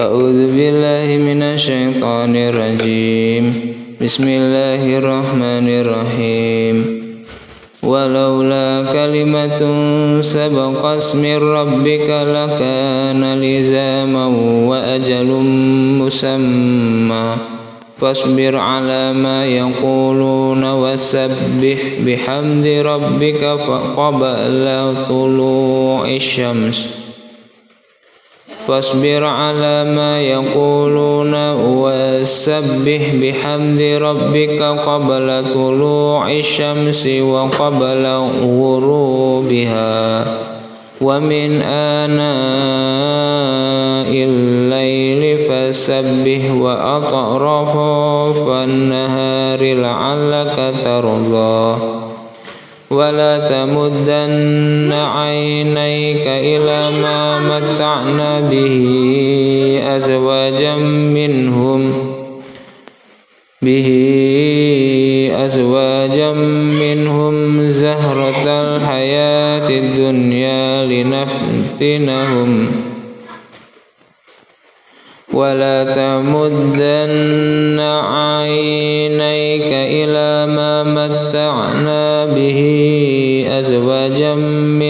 أعوذ بالله من الشيطان الرجيم. بسم الله الرحمن الرحيم. ولولا كلمة سبقت من ربك لكان لزاما وأجل مسمى. فاصبر على ما يقولون وسبح بحمد ربك قبل طلوع الشمس. فاصبر على ما يقولون وسبح بحمد ربك قبل طلوع الشمس وقبل غروبها. ومن آناء الليل فسبح وأطرف النهار لعلك ترضى. ولا تمدن عينيك إلى ما متعنا به أزواجا منهم به أزواجا منهم زهرة الحياة الدنيا لنفتنهم ولا تمدن عينيك إلى ما متعنا به أزواجا منهم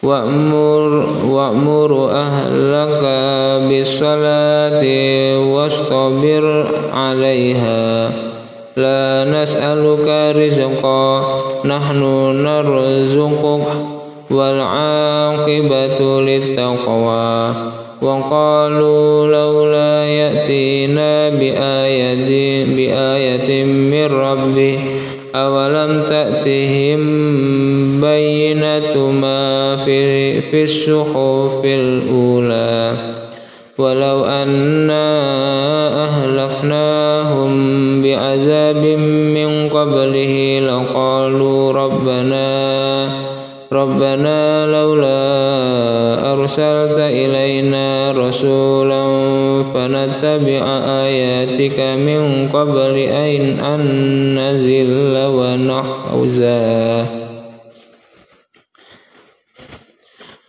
wa'mur wa'mur ahlaka bisalati wastabir 'alaiha. La nas'aluka rizqa nahnu narzuquk wal 'aqibatu littaqwa. Wa qalu laula ya'tina في, الصحف الأولى. ولو أنا أهلكناهم بعذاب من قبله لقالوا ربنا ربنا لولا أرسلت إلينا رسولا فنتبع آياتك من قبل أن نزل ونحوزا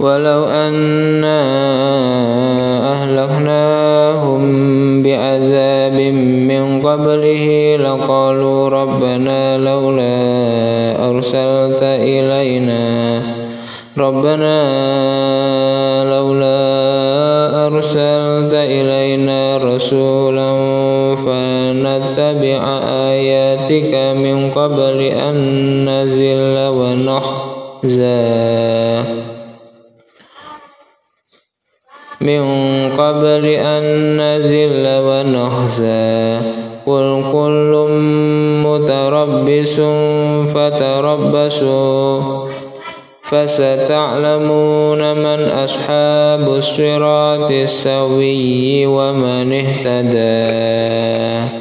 ولو أنا أهلكناهم بعذاب من قبله لقالوا ربنا لولا أرسلت إلينا. ربنا لولا أرسلت إلينا رسولا فنتبع آياتك من قبل أن نزل ونحزى من قبل أن نزل ونخزى. قل كل متربص فتربصوا. فستعلمون من أصحاب الصراط السوي ومن اهتدى.